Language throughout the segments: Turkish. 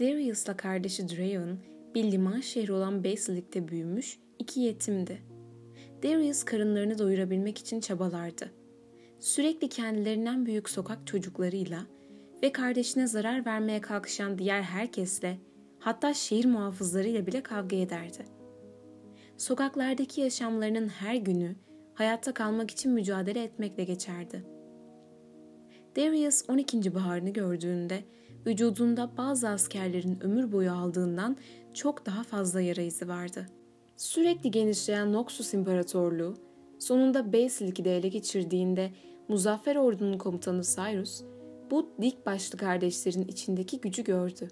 Darius'la kardeşi Draven, bir liman şehri olan Basilic'te büyümüş iki yetimdi. Darius karınlarını doyurabilmek için çabalardı. Sürekli kendilerinden büyük sokak çocuklarıyla ve kardeşine zarar vermeye kalkışan diğer herkesle, hatta şehir muhafızlarıyla bile kavga ederdi. Sokaklardaki yaşamlarının her günü hayatta kalmak için mücadele etmekle geçerdi. Darius 12. baharını gördüğünde vücudunda bazı askerlerin ömür boyu aldığından çok daha fazla yara izi vardı. Sürekli genişleyen Noxus İmparatorluğu sonunda Basilic'i de ele geçirdiğinde Muzaffer Ordu'nun komutanı Cyrus bu dik başlı kardeşlerin içindeki gücü gördü.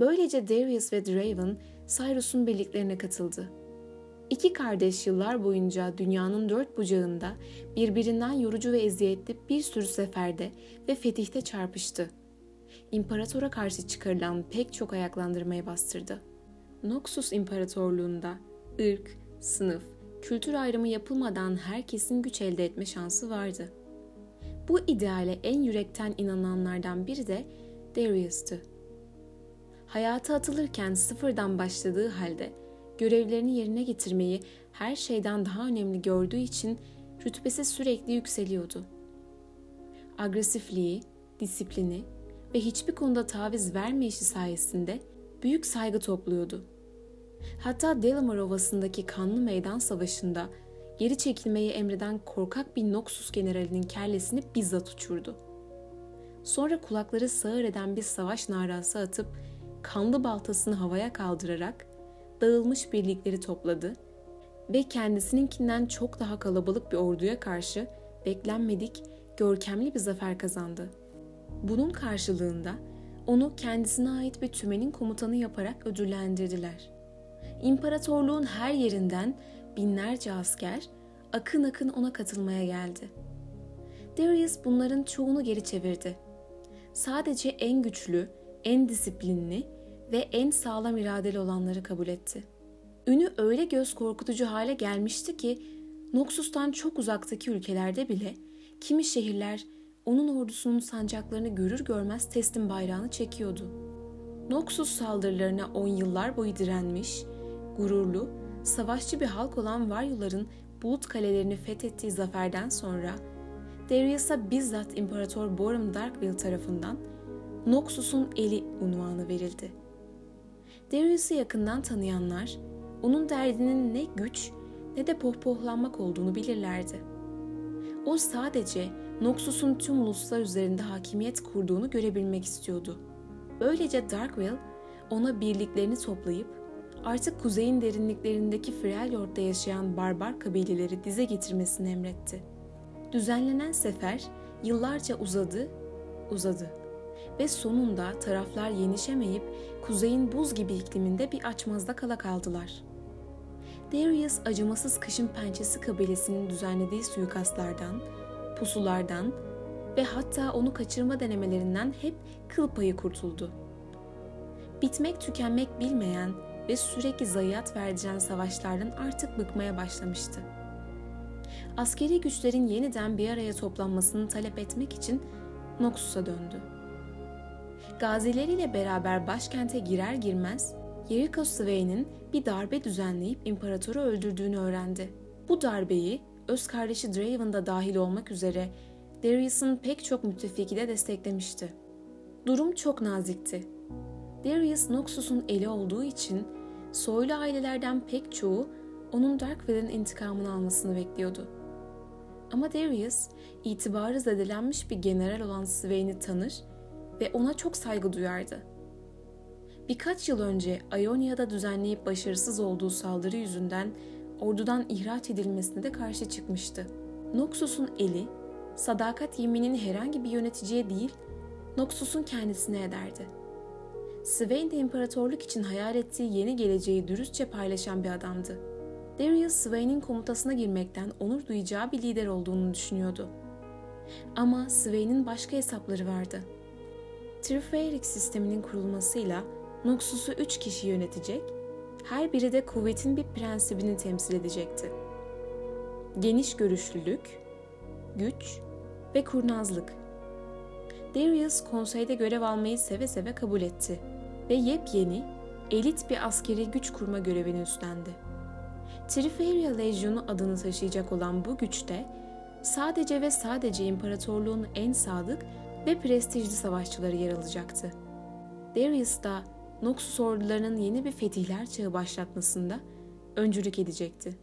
Böylece Darius ve Draven Cyrus'un birliklerine katıldı. İki kardeş yıllar boyunca dünyanın dört bucağında birbirinden yorucu ve eziyetli bir sürü seferde ve fetihte çarpıştı. İmparatora karşı çıkarılan pek çok ayaklandırmaya bastırdı. Noxus İmparatorluğunda ırk, sınıf, kültür ayrımı yapılmadan herkesin güç elde etme şansı vardı. Bu ideale en yürekten inananlardan biri de Darius'tu. Hayata atılırken sıfırdan başladığı halde görevlerini yerine getirmeyi her şeyden daha önemli gördüğü için rütbesi sürekli yükseliyordu. Agresifliği, disiplini ve hiçbir konuda taviz vermeyişi sayesinde büyük saygı topluyordu. Hatta Delamar Ovası'ndaki kanlı meydan savaşında geri çekilmeyi emreden korkak bir Noxus generalinin kellesini bizzat uçurdu. Sonra kulakları sağır eden bir savaş narası atıp kanlı baltasını havaya kaldırarak dağılmış birlikleri topladı ve kendisininkinden çok daha kalabalık bir orduya karşı beklenmedik, görkemli bir zafer kazandı. Bunun karşılığında onu kendisine ait bir tümenin komutanı yaparak ödüllendirdiler. İmparatorluğun her yerinden binlerce asker akın akın ona katılmaya geldi. Darius bunların çoğunu geri çevirdi. Sadece en güçlü, en disiplinli ve en sağlam iradeli olanları kabul etti. Ünü öyle göz korkutucu hale gelmişti ki Noxus'tan çok uzaktaki ülkelerde bile kimi şehirler onun ordusunun sancaklarını görür görmez teslim bayrağını çekiyordu. Noxus saldırılarına on yıllar boyu direnmiş, gururlu, savaşçı bir halk olan Varyuların bulut kalelerini fethettiği zaferden sonra Darius'a bizzat İmparator Borum Darkville tarafından Noxus'un eli unvanı verildi. Darius'u yakından tanıyanlar onun derdinin ne güç ne de pohpohlanmak olduğunu bilirlerdi. O sadece Noxus'un tüm uluslar üzerinde hakimiyet kurduğunu görebilmek istiyordu. Böylece Darkville ona birliklerini toplayıp artık kuzeyin derinliklerindeki Freljord'da yaşayan barbar kabileleri dize getirmesini emretti. Düzenlenen sefer yıllarca uzadı, uzadı ve sonunda taraflar yenişemeyip kuzeyin buz gibi ikliminde bir açmazda kala kaldılar. Darius acımasız kışın pençesi kabilesinin düzenlediği suikastlardan, pusulardan ve hatta onu kaçırma denemelerinden hep kıl payı kurtuldu. Bitmek tükenmek bilmeyen ve sürekli zayiat verdiren savaşlardan artık bıkmaya başlamıştı. Askeri güçlerin yeniden bir araya toplanmasını talep etmek için Noxus'a döndü. Gazileriyle beraber başkente girer girmez Jericho Sway'nin bir darbe düzenleyip imparatoru öldürdüğünü öğrendi. Bu darbeyi öz kardeşi Draven da dahil olmak üzere Darius'un pek çok müttefiki de desteklemişti. Durum çok nazikti. Darius Noxus'un eli olduğu için soylu ailelerden pek çoğu onun Darkville'in intikamını almasını bekliyordu. Ama Darius, itibarı zedelenmiş bir general olan Swain'i tanır ve ona çok saygı duyardı. Birkaç yıl önce Ionia'da düzenleyip başarısız olduğu saldırı yüzünden ordudan ihraç edilmesine de karşı çıkmıştı. Noxus'un eli, sadakat yeminini herhangi bir yöneticiye değil, Noxus'un kendisine ederdi. Swain de imparatorluk için hayal ettiği yeni geleceği dürüstçe paylaşan bir adamdı. Darius Swain'in komutasına girmekten onur duyacağı bir lider olduğunu düşünüyordu. Ama Swain'in başka hesapları vardı. Triferic sisteminin kurulmasıyla Noxus'u üç kişi yönetecek, her biri de kuvvetin bir prensibini temsil edecekti. Geniş görüşlülük, güç ve kurnazlık. Darius konseyde görev almayı seve seve kabul etti. ve yepyeni, elit bir askeri güç kurma görevini üstlendi. Triferia Lejyonu adını taşıyacak olan bu güçte sadece ve sadece imparatorluğun en sadık ve prestijli savaşçıları yer alacaktı. Darius da Noxus ordularının yeni bir fetihler çağı başlatmasında öncülük edecekti.